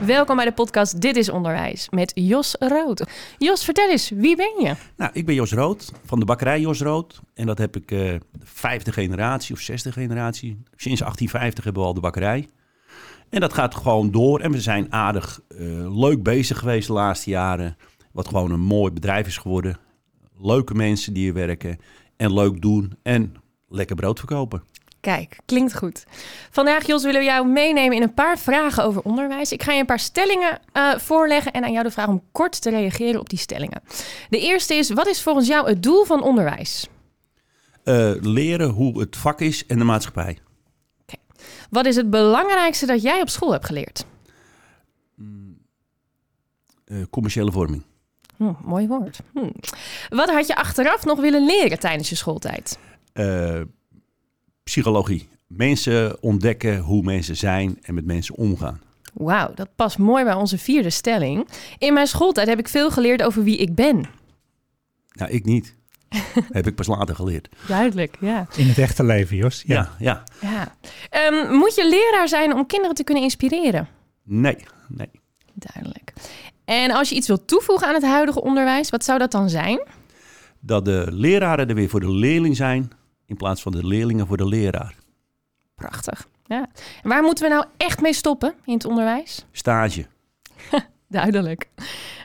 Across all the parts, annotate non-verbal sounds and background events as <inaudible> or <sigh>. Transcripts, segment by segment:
Welkom bij de podcast Dit is Onderwijs met Jos Rood. Jos, vertel eens, wie ben je? Nou, ik ben Jos Rood van de bakkerij Jos Rood. En dat heb ik de vijfde generatie of zesde generatie. Sinds 1850 hebben we al de bakkerij. En dat gaat gewoon door. En we zijn aardig eh, leuk bezig geweest de laatste jaren. Wat gewoon een mooi bedrijf is geworden. Leuke mensen die hier werken. En leuk doen. En lekker brood verkopen. Kijk, klinkt goed. Vandaag, Jos, willen we jou meenemen in een paar vragen over onderwijs. Ik ga je een paar stellingen uh, voorleggen en aan jou de vraag om kort te reageren op die stellingen. De eerste is, wat is volgens jou het doel van onderwijs? Uh, leren hoe het vak is en de maatschappij. Okay. Wat is het belangrijkste dat jij op school hebt geleerd? Uh, commerciële vorming. Hm, mooi woord. Hm. Wat had je achteraf nog willen leren tijdens je schooltijd? Psychologie. Mensen ontdekken hoe mensen zijn en met mensen omgaan. Wauw, dat past mooi bij onze vierde stelling. In mijn schooltijd heb ik veel geleerd over wie ik ben. Nou, ik niet. <laughs> heb ik pas later geleerd. Duidelijk, ja. In het echte leven, Jos. Ja, ja. ja. ja. Um, moet je leraar zijn om kinderen te kunnen inspireren? Nee, nee. Duidelijk. En als je iets wilt toevoegen aan het huidige onderwijs, wat zou dat dan zijn? Dat de leraren er weer voor de leerling zijn in plaats van de leerlingen voor de leraar. Prachtig. Ja. En waar moeten we nou echt mee stoppen in het onderwijs? Stage. <laughs> Duidelijk.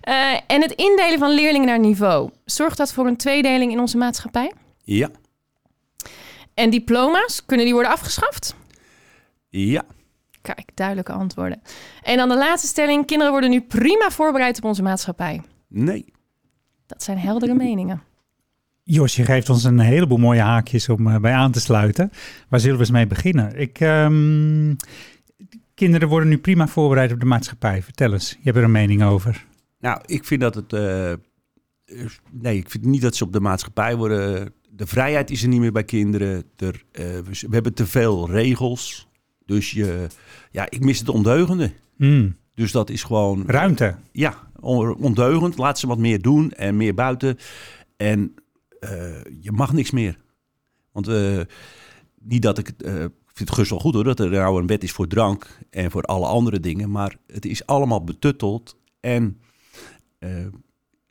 Uh, en het indelen van leerlingen naar niveau. Zorgt dat voor een tweedeling in onze maatschappij? Ja. En diploma's, kunnen die worden afgeschaft? Ja. Kijk, duidelijke antwoorden. En dan de laatste stelling. Kinderen worden nu prima voorbereid op onze maatschappij. Nee. Dat zijn heldere meningen. Jos, je geeft ons een heleboel mooie haakjes om uh, bij aan te sluiten. Waar zullen we eens mee beginnen? Ik, um, kinderen worden nu prima voorbereid op de maatschappij. Vertel eens, je hebt er een mening over. Nou, ik vind dat het... Uh, nee, ik vind niet dat ze op de maatschappij worden... De vrijheid is er niet meer bij kinderen. Er, uh, we hebben te veel regels. Dus je, ja, ik mis het ondeugende. Mm. Dus dat is gewoon... Ruimte. Ja, ondeugend. Laat ze wat meer doen en meer buiten. En je mag niks meer. Want uh, niet dat ik. Uh, ik vind het gerust wel goed hoor dat er nou een wet is voor drank en voor alle andere dingen. Maar het is allemaal betutteld. En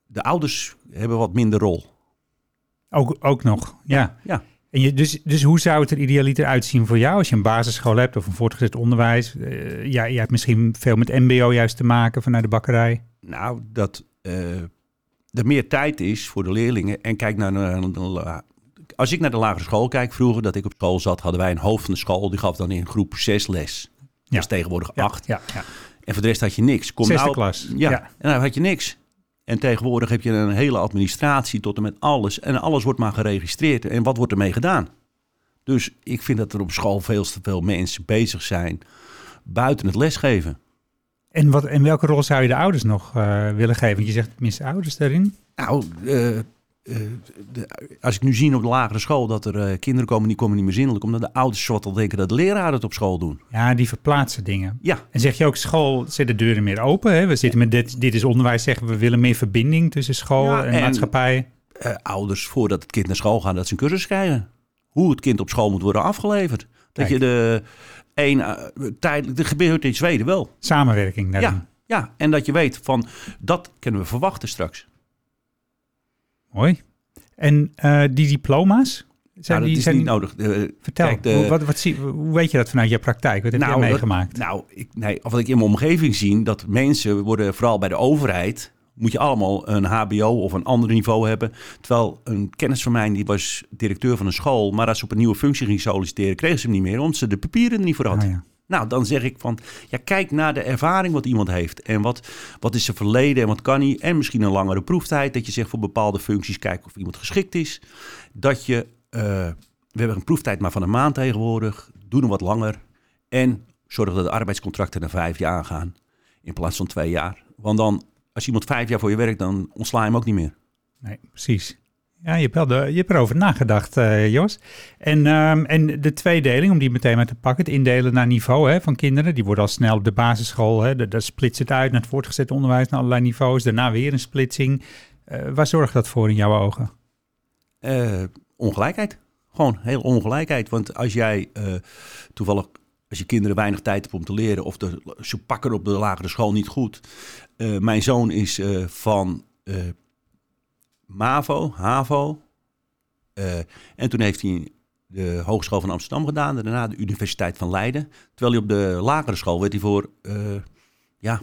de ouders hebben wat minder rol. Ook, ook nog, ja. ja. En je, dus, dus hoe zou het er idealiter uitzien voor jou als je een basisschool hebt of een voortgezet onderwijs? Uh, ja, je hebt misschien veel met MBO juist te maken vanuit de bakkerij. Nou, dat er meer tijd is voor de leerlingen. En kijk naar als ik naar de lagere school kijk, vroeger dat ik op school zat, hadden wij een hoofd van de school. Die gaf dan in groep 6 les. Dat ja. is tegenwoordig 8. Ja, ja, En voor de rest had je niks. Kom Zesde nou, klas. Ja, ja, en dan had je niks. En tegenwoordig heb je een hele administratie tot en met alles. En alles wordt maar geregistreerd. En wat wordt ermee gedaan? Dus ik vind dat er op school veel te veel mensen bezig zijn buiten het lesgeven. En, wat, en welke rol zou je de ouders nog uh, willen geven? Want je zegt tenminste ouders daarin. Nou, uh, uh, de, als ik nu zie op de lagere school dat er kinderen komen die komen niet meer zinnelijk, omdat de ouders wat al denken dat de leraren het op school doen. Ja, die verplaatsen dingen. Ja. En zeg je ook school zet de deuren meer open? Hè? We zitten met dit, dit is onderwijs, zeggen we willen meer verbinding tussen school ja, en, en, maatschappij. ouders voordat het kind naar school gaat, dat ze een cursus krijgen. Hoe het kind op school moet worden afgeleverd. Dat Kijk. je de één uh, tijdelijk. Er gebeurt in Zweden wel. Samenwerking. Daarin. Ja, ja, en dat je weet van dat kunnen we verwachten straks. Mooi. En uh, die diploma's? Zijn nou, die, is zijn niet nodig. Uh, Vertel, kijk, de, hoe, wat, wat zie, hoe weet je dat vanuit je praktijk? Wat heb nou, jij meegemaakt? Dat, nou, ik, nee, of wat ik in mijn omgeving zie, dat mensen worden vooral bij de overheid moet je allemaal een HBO of een ander niveau hebben. Terwijl een kennis van mij, die was directeur van een school, maar als ze op een nieuwe functie ging solliciteren, kregen ze hem niet meer, omdat ze de papieren er niet voor had. Ah, ja. Nou, dan zeg ik van, ja, kijk naar de ervaring wat iemand heeft. En wat, wat is zijn verleden en wat kan hij. En misschien een langere proeftijd, dat je zegt voor bepaalde functies, kijk of iemand geschikt is. Dat je, uh, we hebben een proeftijd maar van een maand tegenwoordig, doe hem wat langer. En zorg dat de arbeidscontracten naar vijf jaar gaan, in plaats van twee jaar. Want dan als iemand vijf jaar voor je werkt, dan ontsla je hem ook niet meer. Nee, precies. Ja, je hebt, wel de, je hebt erover nagedacht, eh, Jos. En, ehm, en de tweedeling, om die meteen maar te pakken, het indelen naar niveau hè, van kinderen. Die worden al snel op de basisschool, hè, daar splitst het uit naar het voortgezet onderwijs, naar allerlei niveaus. Daarna weer een splitsing. Eh, waar zorgt dat voor in jouw ogen? Eh, ongelijkheid. Gewoon heel ongelijkheid. Want als jij toevallig, als je kinderen weinig tijd hebt om te leren, of de, ze pakken op de lagere school niet goed. Eh, mijn zoon is eh, van eh, MAVO, HAVO. en toen heeft hij de Hogeschool van Amsterdam gedaan. Daarna de Universiteit van Leiden. Terwijl hij op de lagere school werd hij voor, ja,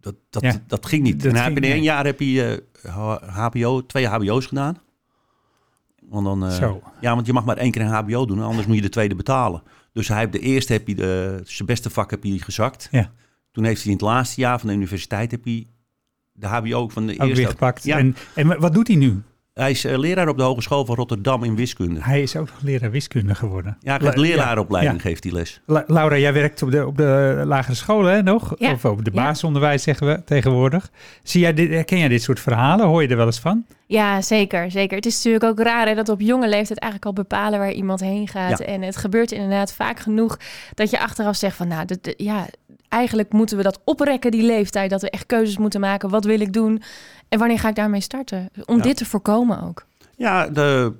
dat, dat, Ja, dat ging niet. dat en ging in één jaar heb H- HBO, twee HBO's gedaan. Want dan, ja, want je mag maar één keer een HBO doen, anders moet je de tweede betalen. Dus hij heeft de eerste heb hij de, zijn beste vak heb hij gezakt. Ja. Toen heeft hij in het laatste jaar van de universiteit heb hij de HBO van de Ook eerste. weer gepakt. Ja. En, en wat doet hij nu? Hij is eh, leraar op de Hogeschool van Rotterdam in wiskunde. Hij is ook nog leraar wiskunde geworden. Ja, hij leraaropleiding, ja. geeft hij les. La- Laura, jij werkt op de, op de lagere scholen hè, nog? Ja. Of op de Ja. basisonderwijs zeggen we tegenwoordig. Zie jij dit, herken jij dit soort verhalen? Hoor je er wel eens van? Ja, zeker, zeker. Het is natuurlijk ook raar hè, dat we op jonge leeftijd eigenlijk al bepalen waar iemand heen gaat. Ja. En het gebeurt inderdaad vaak genoeg dat je achteraf zegt van, nou, ja, eigenlijk moeten we dat oprekken, die leeftijd. Dat we echt keuzes moeten maken. Wat wil ik doen? En wanneer ga ik daarmee starten? Om Ja. dit te voorkomen ook. Ja, de,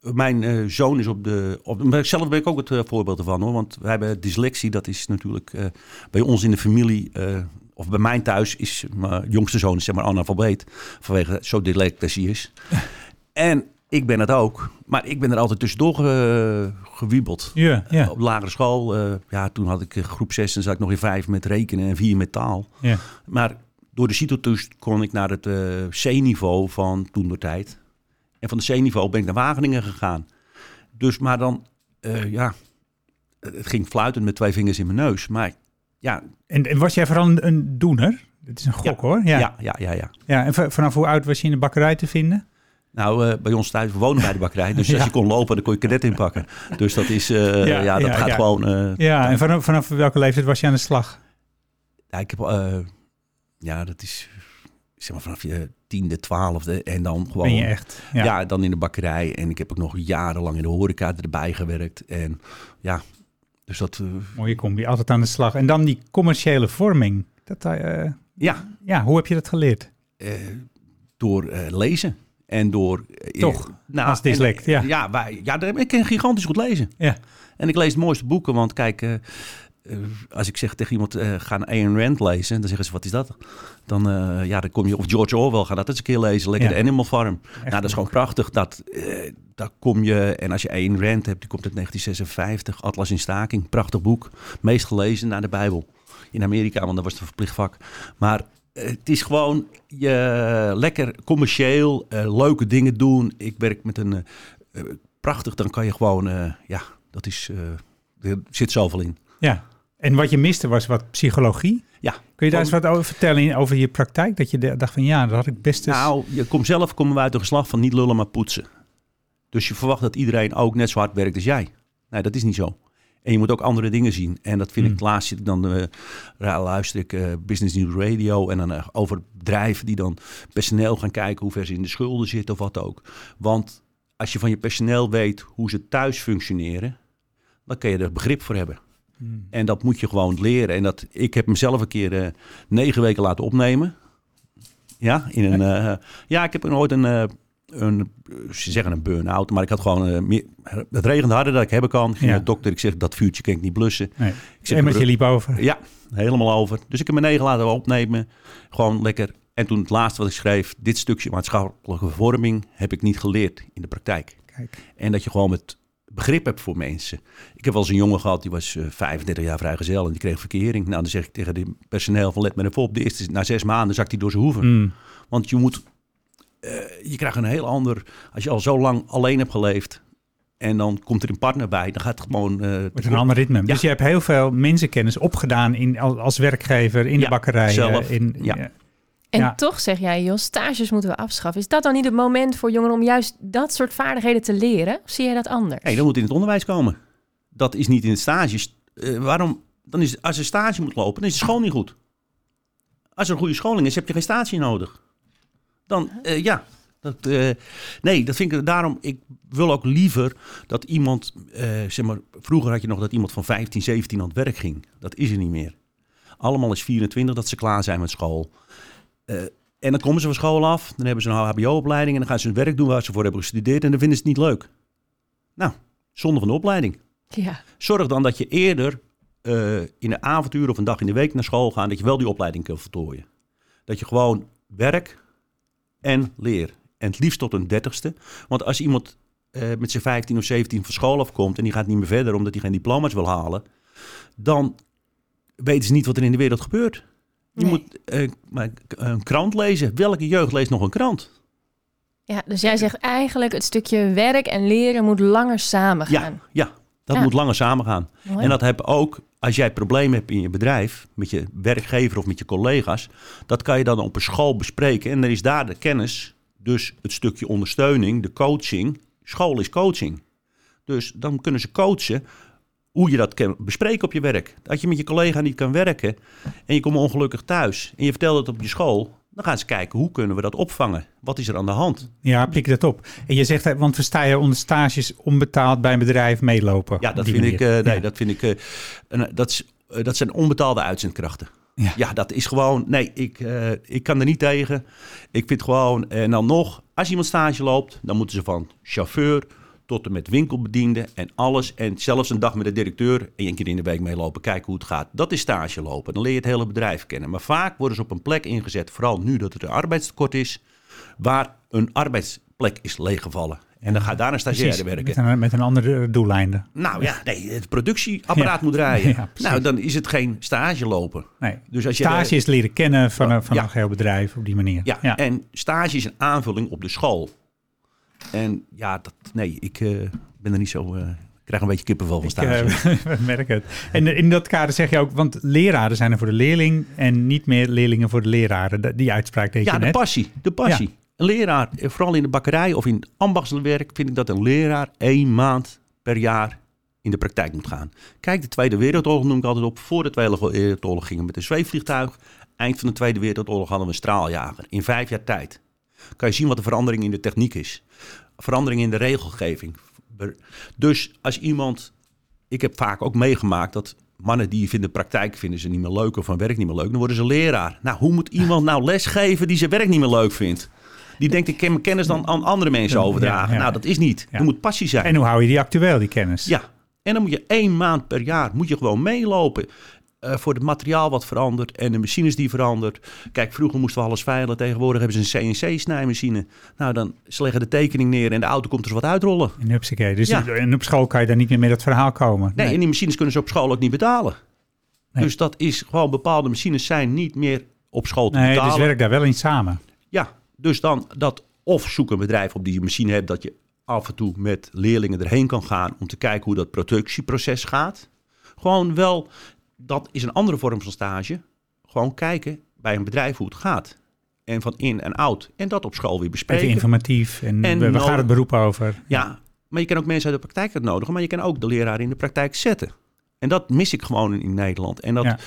mijn eh, zoon is op de, op. Zelf ben ik ook het eh, voorbeeld ervan hoor. Want wij hebben dyslexie. Dat is natuurlijk eh, bij ons in de familie... of bij mijn thuis is mijn jongste zoon zeg maar analfabeet. Vanwege zo hij is. <laughs> en ik ben het ook. Maar ik ben er altijd tussendoor ge- gewiebeld. Ja, ja. Op lagere school, eh, ja, toen had ik eh, groep 6 en zat ik nog in 5 met rekenen en 4 met taal. ja. Maar door de CITO-toets kon ik naar het eh, C-niveau van toen de tijd. En van de C-niveau ben ik naar Wageningen gegaan. Dus, maar dan, eh, ja, het ging fluitend met twee vingers in mijn neus. Maar ja, En, en was jij vooral een, een doener? Het is een gok Ja. hoor. ja, Ja. ja, ja. ja, en vanaf hoe oud was je in de bakkerij te vinden? Nou, eh, bij ons thuis, we wonen bij de bakkerij. Dus <laughs> als je kon lopen, dan kon je cadet inpakken. Dus dat is, eh, Ja, ja, dat ja, gaat gewoon... eh, Ja, en vanaf, vanaf welke leeftijd was je aan de slag? Ja, ik heb, ja, dat is zeg maar vanaf je tiende, twaalfde en dan gewoon... Ben je echt? Ja. dan in de bakkerij. En ik heb ook nog jarenlang in de horeca erbij gewerkt. En ja, dus dat... Mooie combi, altijd aan de slag. En dan die commerciële vorming. Dat, ja, ja, hoe heb je dat geleerd? door lezen. En door... eh, Toch, nou, als dyslect, en, ja. Ja, wij, ja, ik kan gigantisch goed lezen. Ja. En ik lees de mooiste boeken, want kijk... eh, eh, als ik zeg tegen iemand, eh, ga een Ayn Rand lezen, dan zeggen ze, wat is dat? Dan, ja, dan kom je, of George Orwell, ga dat eens een keer lezen, lekker Ja. de Animal Farm. Echt nou, dat is gewoon prachtig. Dat, eh, daar kom je, en als je Ayn Rand hebt, die komt uit 1956, Atlas in Staking, prachtig boek. Meest gelezen na de Bijbel. In Amerika, want dat was het een verplicht vak. Maar het is gewoon je lekker commercieel, eh, leuke dingen doen. Ik werk met een, eh, eh, prachtig, dan kan je gewoon, ja, dat is, er zit zoveel in. Ja. En wat je miste was wat psychologie. Ja. Kun je daar eens wat over vertellen in- over je praktijk? Dat je de- dacht van ja, dat had ik best eens... Nou, je komt zelf komen we uit een geslacht van niet lullen, maar poetsen. Dus je verwacht dat iedereen ook net zo hard werkt als jij. Nee, dat is niet zo. En je moet ook andere dingen zien. En dat vind Hmm. ik, laatst zit ik dan, ra- luister ik eh, Business News Radio en dan eh, over bedrijven die dan personeel gaan kijken hoe ver ze in de schulden zitten of wat ook. Want als je van je personeel weet hoe ze thuis functioneren, dan kun je er begrip voor hebben. Hmm. En dat moet je gewoon leren. En dat, ik heb mezelf een keer negen weken laten opnemen. Ja, in een, ja ik heb ooit een, een, ze zeggen een burn-out, maar ik had gewoon, eh, meer, het regende harder dan ik hebben kan. Ging Ja. naar de dokter, ik zeg, dat vuurtje kan ik niet blussen. Nee. Ik zeg, en met je liep over. ja, helemaal over. Dus ik heb me negen laten opnemen. Gewoon lekker. En toen het laatste wat ik schreef, dit stukje maatschappelijke vorming heb ik niet geleerd in de praktijk. Kijk. En dat je gewoon met begrip hebt voor mensen. Ik heb wel eens een jongen gehad, die was eh, 35 jaar vrijgezel en die kreeg verkering. Nou, dan zeg ik tegen die personeel van let me even op. De eerste, na zes maanden zakt hij door zijn hoeven. Mm. Want je moet, je krijgt een heel ander, als je al zo lang alleen hebt geleefd en dan komt er een partner bij, dan gaat het gewoon... eh, Met een ander ritme. Ja. Dus je hebt heel veel mensenkennis opgedaan in, als, werkgever in de bakkerij. eh, zelf. In, Ja. ja. En Ja. toch zeg jij, Jos, stages moeten we afschaffen. Is dat dan niet het moment voor jongeren om juist dat soort vaardigheden te leren? Of zie jij dat anders? Nee, dat moet in het onderwijs komen. Dat is niet in het stages. Eh, waarom? Dan is, als er stage moet lopen, dan is de school niet goed. Als er een goede scholing is, heb je geen stage nodig. Dan, eh, ja. Dat, eh, nee, dat vind ik daarom. Ik wil ook liever dat iemand. eh, zeg maar, vroeger had je nog dat iemand van 15, 17 aan het werk ging. Dat is er niet meer. Allemaal is 24 dat ze klaar zijn met school. En dan komen ze van school af, dan hebben ze een HBO-opleiding en dan gaan ze hun werk doen waar ze voor hebben gestudeerd en dan vinden ze het niet leuk. Nou, zonde van de opleiding. Ja. Zorg dan dat je eerder in een avontuur of een dag in de week naar school gaat, dat je wel die opleiding kunt voltooien. Dat je gewoon werk en leer. En het liefst tot een dertigste. Want als iemand eh, met zijn 15 of 17 van school afkomt en die gaat niet meer verder omdat hij geen diploma's wil halen, dan weten ze niet wat er in de wereld gebeurt. Je Nee. moet eh, maar een krant lezen. Welke jeugd leest nog een krant? ja, dus jij zegt eigenlijk het stukje werk en leren moet langer samen gaan. Ja, ja dat Ja. moet langer samengaan. Mooi. En dat heb ook, als jij problemen hebt in je bedrijf, met je werkgever of met je collega's, dat kan je dan op een school bespreken. En er is daar de kennis, dus het stukje ondersteuning, de coaching. School is coaching. Dus dan kunnen ze coachen hoe je dat kan bespreken op je werk. Dat je met je collega niet kan werken en je komt ongelukkig thuis en je vertelt het op je school, dan gaan ze kijken hoe kunnen we dat opvangen. Wat is er aan de hand? Ja, pik dat op. En je zegt, want we staan je onder stages onbetaald bij een bedrijf meelopen. Ja, op dat vind ik, eh, nee, Ja. dat vind ik, eh, een- dat, is, eh, dat zijn onbetaalde uitzendkrachten. Ja. Ja. dat is gewoon, nee, ik, eh, ik kan er niet tegen. Ik vind gewoon, en dan nog, als iemand stage loopt, dan moeten ze van chauffeur tot en met winkelbediende en alles. En zelfs een dag met de directeur één keer in de week meelopen, kijken hoe het gaat. Dat is stage lopen. Dan leer je het hele bedrijf kennen. Maar vaak worden ze op een plek ingezet, vooral nu dat er een arbeidstekort is, waar een arbeidsplek is leeggevallen. En dan gaat daar een stagiaire Precies, werken. met een, met een andere doeleinde. Nou ja, nee, het productieapparaat Ja. moet <laughs> draaien. Ja, precies. nou, dan is het geen stage lopen. Nee. Dus als je, Stage is leren kennen van, een- van Ja. een geheel bedrijf op die manier. Ja, en stage is een aanvulling op de school. En ja, dat, nee, ik eh, ben er niet zo... eh, ik krijg een beetje kippenvel van Ik stage. eh, <laughs> merk het. En in dat kader zeg je ook, want leraren zijn er voor de leerling en niet meer leerlingen voor de leraren. Die uitspraak deed ja, je de net. passie. De passie. Een leraar, vooral in de bakkerij of in ambachtswerk... vind ik dat een leraar één maand per jaar in de praktijk moet gaan. Kijk, de Tweede Wereldoorlog noem ik altijd op. Voor de Tweede Wereldoorlog gingen we met een zweefvliegtuig. Eind van de Tweede Wereldoorlog hadden we een straaljager. In vijf jaar tijd kan je zien wat de verandering in de techniek is. Verandering in de regelgeving. Dus als iemand... Ik heb vaak ook meegemaakt dat mannen die vinden praktijk vinden ze niet meer leuk of hun werk niet meer leuk, dan worden ze leraar. Nou, hoe moet iemand nou lesgeven die zijn werk niet meer leuk vindt? Die denkt, ik kan mijn kennis dan aan andere mensen Ja, overdragen. ja. Nou, dat is niet. Ja. Er moet passie zijn. En hoe hou je die actueel, die kennis? Ja, en dan moet je één maand per jaar moet je gewoon meelopen. Eh, voor het materiaal wat verandert en de machines die verandert. Kijk, vroeger moesten we alles veilen. Tegenwoordig hebben ze een CNC-snijmachine. Nou, dan ze leggen de tekening neer en de auto komt er wat uitrollen. En hupsakee. Dus Ja. en op school kan je daar niet meer met dat verhaal komen. Nee, en die machines kunnen ze op school ook niet betalen. Nee. Dus dat is gewoon bepaalde machines zijn niet meer op school te Nee, betalen. dus werk daar wel in samen. Ja, dus dan dat of zoek een bedrijf op die je machine hebt dat je af en toe met leerlingen erheen kan gaan om te kijken hoe dat productieproces gaat. Gewoon wel, dat is een andere vorm van stage. Gewoon kijken bij een bedrijf hoe het gaat. En van in en out. En dat op school weer Even bespreken. informatief. En, En we, gaan het beroep over. Ja, maar je kan ook mensen uit de praktijk uitnodigen, maar je kan ook de leraar in de praktijk zetten. En dat mis ik gewoon in Nederland. En, dat, Ja.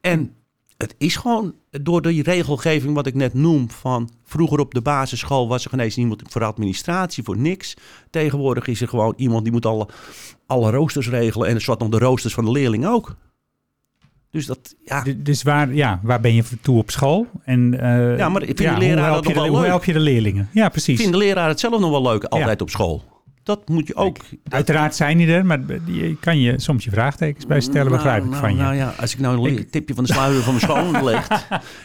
en het is gewoon door die regelgeving wat ik net noem van vroeger op de basisschool was er geen eens iemand voor administratie, voor niks. Tegenwoordig is er gewoon iemand die moet alle, alle roosters regelen en zwart nog de roosters van de leerling ook. Dus dat, ja, D- Dus waar, ja, waar ben je toe op school? En, eh, Ja, maar ik vind ja, de leraar hoe help dat je nog de- wel Hoe leuk. help je de leerlingen? Ja, precies. ik vind de leraar het zelf nog wel leuk, altijd op school. Dat moet je ook. Uiteraard zijn die er, maar je kan je soms je vraagtekens bij stellen, Nou, begrijp ik nou, van je. Nou ja, als ik nou een tipje van de sluier van mijn schoon <laughs> leg,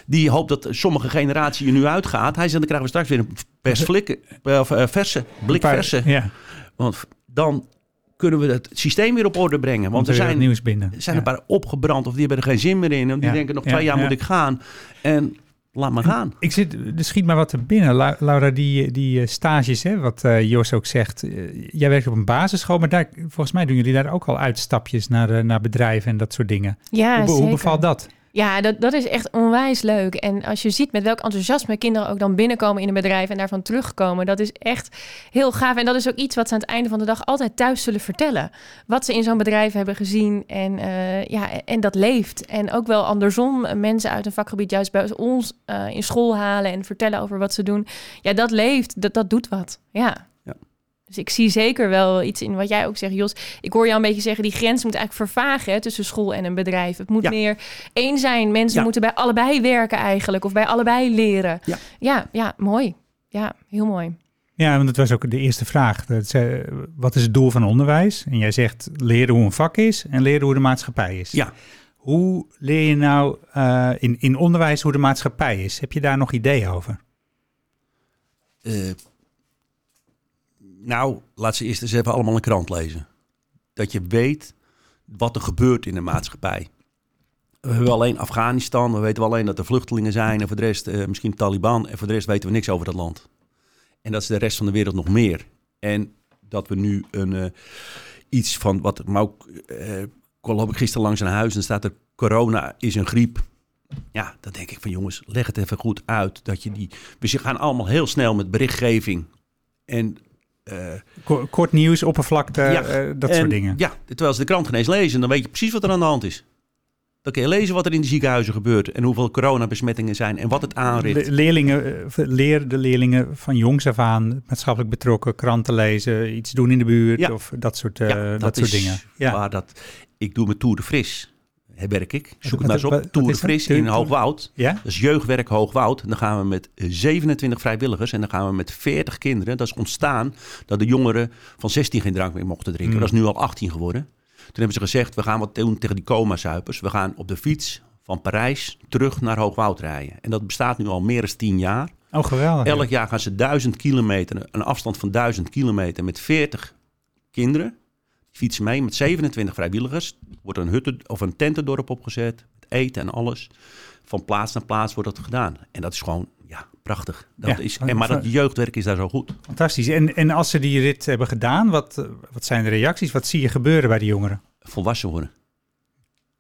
die hoopt dat sommige generatie er nu uitgaat. Hij zegt, dan krijgen we straks weer een pers flikken, of, eh, verse, blik verse. Ja, Want dan kunnen we het systeem weer op orde brengen. Want er zijn, nieuws binnen. er zijn ja. een paar opgebrand of die hebben er geen zin meer in. En die Ja, denken nog ja, twee jaar ja. moet ik gaan. En laat maar gaan. Ik zit, er schiet maar wat er binnen. Lau- Laura, die, die eh, stages, hè, wat eh, Jos ook zegt. eh, jij werkt op een basisschool, maar daar, volgens mij doen jullie daar ook al uitstapjes naar, naar bedrijven en dat soort dingen. Ja, hoe, bevalt dat? Ja, dat, dat is echt onwijs leuk. En als je ziet met welk enthousiasme kinderen ook dan binnenkomen in een bedrijf en daarvan terugkomen, dat is echt heel gaaf. En dat is ook iets wat ze aan het einde van de dag altijd thuis zullen vertellen. Wat ze in zo'n bedrijf hebben gezien en, eh, ja, en dat leeft. En ook wel andersom, eh, mensen uit een vakgebied juist bij ons uh, in school halen en vertellen over wat ze doen. Ja, dat leeft, dat, dat doet wat. Ja. Dus ik zie zeker wel iets in wat jij ook zegt, Jos. Ik hoor jou een beetje zeggen, die grens moet eigenlijk vervagen hè, tussen school en een bedrijf. Het moet meer één zijn. Mensen moeten bij allebei werken eigenlijk, of bij allebei leren. Ja, ja, ja mooi. Ja, heel mooi. Ja, want dat was ook de eerste vraag. Dat, wat is het doel van onderwijs? En jij zegt leren hoe een vak is en leren hoe de maatschappij is. Ja. Hoe leer je nou uh, in, in onderwijs hoe de maatschappij is? Heb je daar nog ideeën over? Uh, nou, laat ze eerst eens even allemaal een krant lezen. Dat je weet wat er gebeurt in de maatschappij. We hebben alleen Afghanistan, we weten alleen dat er vluchtelingen zijn en voor de rest uh, misschien Taliban en voor de rest weten we niks over dat land. En dat is de rest van de wereld nog meer. En dat we nu een, uh, iets van wat, maar ook, uh, loop ik gisteren langs een huis en staat er corona is een griep. Ja, dan denk ik van jongens, leg het even goed uit. Dat je die, we gaan allemaal heel snel met berichtgeving. En uh, Kort nieuws, oppervlakte, ja, uh, dat soort dingen. Ja, terwijl ze de krant ineens lezen, dan weet je precies wat er aan de hand is. Dan kun je lezen wat er in de ziekenhuizen gebeurt en hoeveel coronabesmettingen zijn en wat het aanricht. leerlingen, eh, leer de leerlingen van jongs af aan maatschappelijk betrokken, kranten lezen, iets doen in de buurt ja. of dat soort, uh, dat, dat soort dingen. Ja. Waar dat, ik doe met Tour de Fris werk ik. Zoek het maar eens op. Tour de Fris in Hoogwoud. Ja? Dat is jeugdwerk Hoogwoud. En dan gaan we met 27 vrijwilligers en dan gaan we met 40 kinderen. Dat is ontstaan dat de jongeren van 16 geen drank meer mochten drinken. Mm. Dat is nu al 18 geworden. Toen hebben ze gezegd, we gaan wat doen tegen die coma-zuipers. We gaan op de fiets van Parijs terug naar Hoogwoud rijden. En dat bestaat nu al meer dan 10 jaar. Oh, geweldig. Elk jaar gaan ze 1000 kilometer, een afstand van 1000 kilometer met 40 kinderen fietsen mee met 27 vrijwilligers. Wordt een hutte of een tentendorp opgezet. Met eten en alles. Van plaats naar plaats wordt dat gedaan. En dat is gewoon ja, prachtig. Dat is, en, maar dat jeugdwerk is daar zo goed. Fantastisch. En, en als ze die rit hebben gedaan, wat, wat zijn de reacties? Wat zie je gebeuren bij de jongeren? Volwassen worden.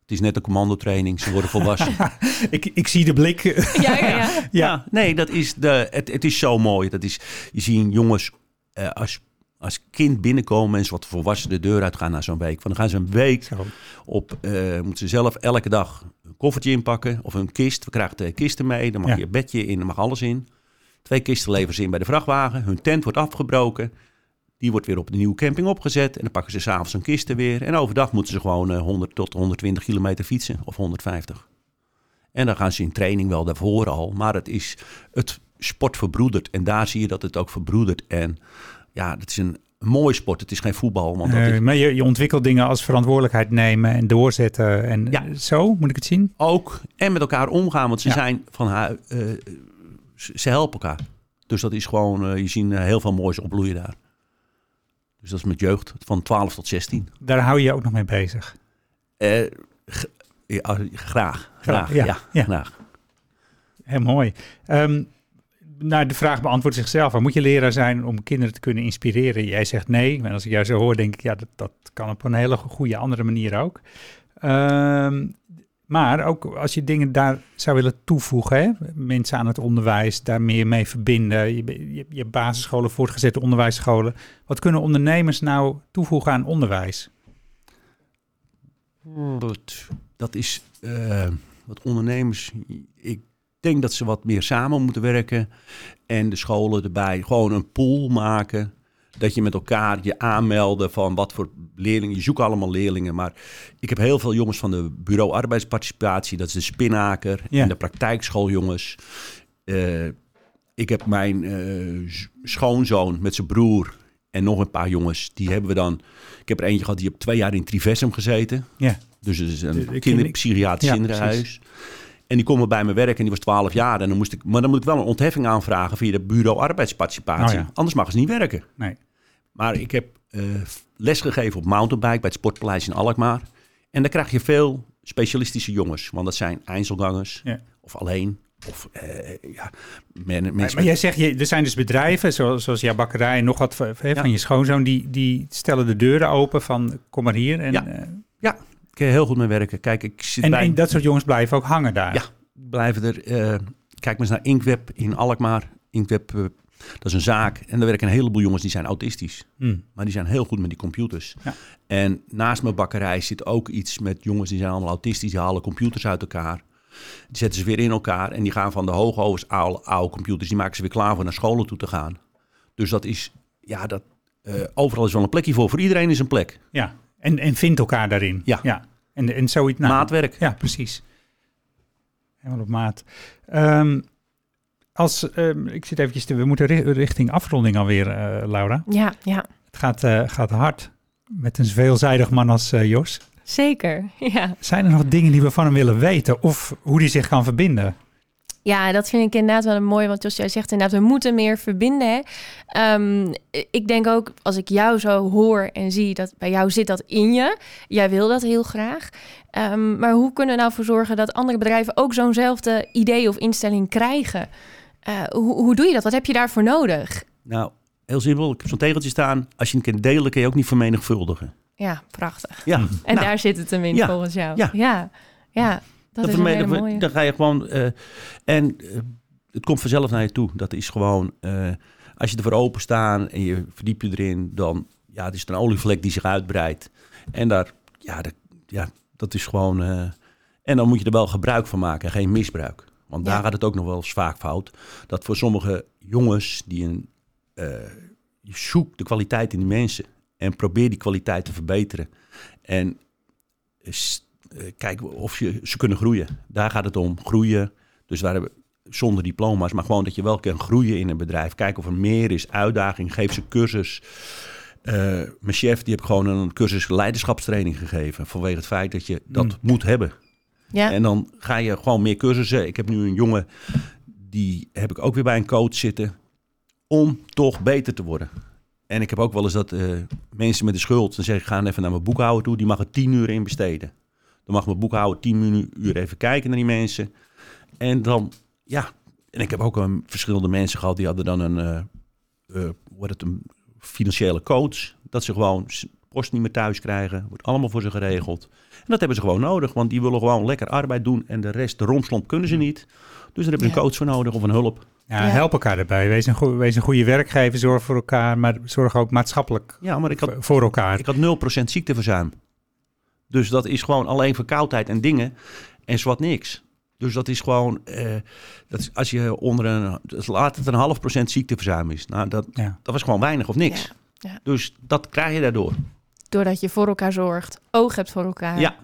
Het is net een commandotraining, ze worden volwassen. <laughs> ik, ik zie de blik. ja, ja, <laughs> ja. ja, nee, dat is de, het, het is zo mooi. Dat is, je ziet jongens, uh, als als kind binnenkomen en ze wat volwassen de deur uitgaan na zo'n week. Van dan gaan ze een week op, uh, moeten ze zelf elke dag een koffertje inpakken of een kist. We krijgen twee kisten mee, dan mag je een bedje in, dan mag alles in. Twee kisten leveren ze in bij de vrachtwagen. Hun tent wordt afgebroken. Die wordt weer op de nieuwe camping opgezet. En dan pakken ze s'avonds een kisten weer. En overdag moeten ze gewoon uh, 100 tot 120 kilometer fietsen of 150. En dan gaan ze in training wel daarvoor al. Maar het is het sport verbroedert. En daar zie je dat het ook verbroedert. En ja, het is een mooi sport. Het is geen voetbal. Want dat is... maar je, je ontwikkelt dingen als verantwoordelijkheid nemen en doorzetten. En ja. zo moet ik het zien? Ook. En met elkaar omgaan. Want ze zijn van haar. Uh, ze helpen elkaar. Dus dat is gewoon, uh, je ziet uh, heel veel moois opbloeien daar. Dus dat is met jeugd van 12 tot 16. Daar hou je je ook nog mee bezig? Ja, graag. Graag. Ja, ja, ja. graag. Heel mooi. Um, nou, de vraag beantwoordt zichzelf. Moet je leraar zijn om kinderen te kunnen inspireren? Jij zegt nee. En als ik jou zo hoor, denk ik, ja, dat, dat kan op een hele goede andere manier ook. Um, maar ook als je dingen daar zou willen toevoegen, hè? mensen aan het onderwijs, daar meer mee verbinden, je, je, basisscholen, voortgezette onderwijsscholen. Wat kunnen ondernemers nou toevoegen aan onderwijs? Dat is uh, wat ondernemers. Ik denk dat ze wat meer samen moeten werken. En de scholen erbij gewoon een pool maken. Dat je met elkaar je aanmelden van wat voor leerlingen. Je zoekt allemaal leerlingen. Maar ik heb heel veel jongens van de bureau arbeidsparticipatie. Dat is de spinaker en de praktijkschooljongens. Uh, ik heb mijn uh, schoonzoon met zijn broer en nog een paar jongens. Die hebben we dan... Ik heb er eentje gehad, die heb twee jaar in Trivesum gezeten. Ja. Dus het is een kinderpsychiatrisch ja, kinderhuis. En die komen bij me werken en die was 12 jaar. En dan moest ik, maar dan moet ik wel een ontheffing aanvragen via de bureau arbeidsparticipatie. Oh Anders mag ze niet werken. Nee. Maar ik heb uh, les gegeven op mountainbike bij het Sportpaleis in Alkmaar. En dan krijg je veel specialistische jongens. Want dat zijn eindselgangers ja. of alleen. Of uh, ja, men, maar, maar jij zegt, je, er zijn dus bedrijven zoals, zoals jouw bakkerij en nog wat van, van je schoonzoon. Die, die stellen de deuren open van kom maar hier. En, ja. Uh, ja, je heel goed mee werken. Kijk, ik zit En, bij... en dat soort jongens blijven ook hangen daar. Ja. blijven er... eh, kijk maar eens naar Inkweb in Alkmaar. Inkweb, eh, dat is een zaak. En daar werken een heleboel jongens die zijn autistisch. Hm. Maar die zijn heel goed met die computers. Ja. En naast mijn bakkerij zit ook iets met jongens die zijn allemaal autistisch. Die halen computers uit elkaar. Die zetten ze weer in elkaar. En die gaan van de hoogovers oude, oude computers. Die maken ze weer klaar voor naar scholen toe te gaan. Dus dat is... Ja, dat, eh, overal is wel een plekje voor. Voor iedereen is een plek. Ja. En, en vindt elkaar daarin. Ja. ja. En, en zoiets. nou, Maatwerk. Ja, precies. Helemaal op maat. Ehm, als, ehm, ik zit eventjes te, we moeten ri- richting afronding alweer, eh, Laura. Ja, ja, Het gaat, eh, gaat hard met een veelzijdig man als eh, Jos. zeker. <laughs> Ja. Zijn er nog dingen die we van hem willen weten of hoe hij zich kan verbinden? Ja, dat vind ik inderdaad wel een mooi. Want Jos, jij zegt inderdaad, we moeten meer verbinden. Hè? Ehm, ik denk ook, als ik jou zo hoor en zie, dat bij jou zit dat in je. Jij wil dat heel graag. Ehm, maar hoe kunnen we nou voor zorgen dat andere bedrijven ook zo'nzelfde idee of instelling krijgen? Eh, hoe, hoe doe je dat? Wat heb je daarvoor nodig? Nou, heel simpel. Ik heb zo'n tegeltje staan. Als je een keer delen, kun je ook niet vermenigvuldigen. Ja, prachtig. Ja. En Nou, daar zit het hem in ja, volgens jou. ja. ja, ja, dat dan is een hele vermenigvul- mooie. Dan ga je gewoon... eh, en eh, het komt vanzelf naar je toe. Dat is gewoon... eh, als je ervoor open staan en je verdiept je erin... dan ja, het is een olievlek die zich uitbreidt. En daar... Ja, dat, ja, dat is gewoon... en dan moet je er wel gebruik van maken en geen misbruik. Want daar Ja. gaat het ook nog wel eens vaak fout. Dat voor sommige jongens die een... zoekt de kwaliteit in die mensen. En probeer die kwaliteit te verbeteren. En eh, kijken of je, ze kunnen groeien. Daar gaat het om, groeien. Dus waar hebben zonder diploma's, maar gewoon dat je wel kan groeien in een bedrijf. Kijken of er meer is, uitdaging, geef ze cursus. Eh, mijn chef die heb ik gewoon een cursus leiderschapstraining gegeven. Vanwege het feit dat je dat Mm. moet hebben. Ja, En dan ga je gewoon meer cursussen. Ik heb nu een jongen, die heb ik ook weer bij een coach zitten. Om toch beter te worden. En ik heb ook wel eens dat eh, mensen met de schuld, dan zeg ik, ga even naar mijn boekhouder toe. Die mag er tien uur in besteden. Dan mag mijn boekhouder tien minu- uur even kijken naar die mensen. En dan, ja. En ik heb ook een, verschillende mensen gehad, die hadden dan een, eh eh, hoe heet het, een financiële coach. Dat ze gewoon post niet meer thuis krijgen. Wordt allemaal voor ze geregeld. En dat hebben ze gewoon nodig, want die willen gewoon lekker arbeid doen. En de rest, de romslomp, kunnen ze niet. Dus daar hebben ze Ja. een coach voor nodig of een hulp. Ja, Ja. help elkaar erbij. Wees een, goe- wees een goede werkgever, zorg voor elkaar, maar zorg ook maatschappelijk Ja, maar ik had, v- voor elkaar. ik had 0% ziekteverzuim. Dus dat is gewoon alleen verkoudheid en dingen en zwart niks. Dus dat is gewoon, eh, dat is, als je onder een, dus laat het een half procent ziekteverzuim is. Nou, dat, Ja. dat was gewoon weinig of niks. Ja, ja. Dus dat krijg je daardoor. doordat je voor elkaar zorgt, oog hebt voor elkaar, Ja.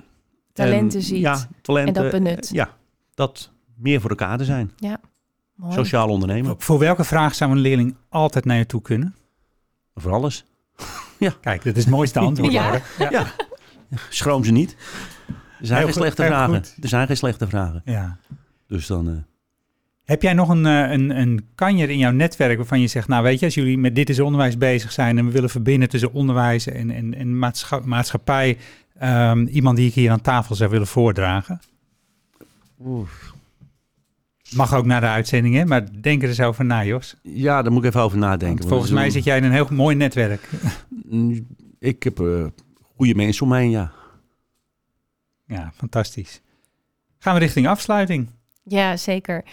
talenten En, ziet Ja, talenten. en dat benut. Ja, dat meer voor elkaar te zijn. Mooi. Sociaal ondernemen, Voor- Voor welke vraag zou een leerling altijd naar je toe kunnen? voor alles. <laughs> Kijk, dat is het mooiste <laughs> antwoord. Ja. Schroom ze niet. Er zijn Heel geen goed, slechte vragen. goed. Er zijn geen slechte vragen. Ja. Dus dan... eh, Heb jij nog een, eh, een, een kanjer in jouw netwerk waarvan je zegt, nou weet je, als jullie met dit is onderwijs bezig zijn en we willen verbinden tussen onderwijs en, en, en maatscha- maatschappij, ehm, iemand die ik hier aan tafel zou willen voordragen? Mag ook naar de uitzending, hè? maar denk er eens over na, Jos. Ja, daar moet ik even over nadenken. Want volgens mij zit jij in een heel mooi netwerk. Ik heb eh, goede mensen om me heen, ja. Ja, fantastisch. Gaan we richting afsluiting. Ja, zeker.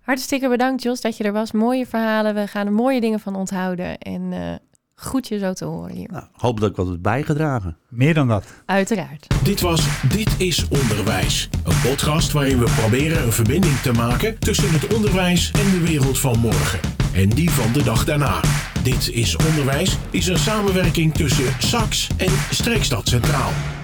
Hartstikke bedankt Jos dat je er was. Mooie verhalen, we gaan er mooie dingen van onthouden. En eh, goed je zo te horen hier. Nou, hoop dat ik wat heb bijgedragen. Meer dan dat. Uiteraard. Dit was Dit is Onderwijs. Een podcast waarin we proberen een verbinding te maken tussen het onderwijs en de wereld van morgen. En die van de dag daarna. Dit is Onderwijs is een samenwerking tussen SAX en Streekstad Centraal.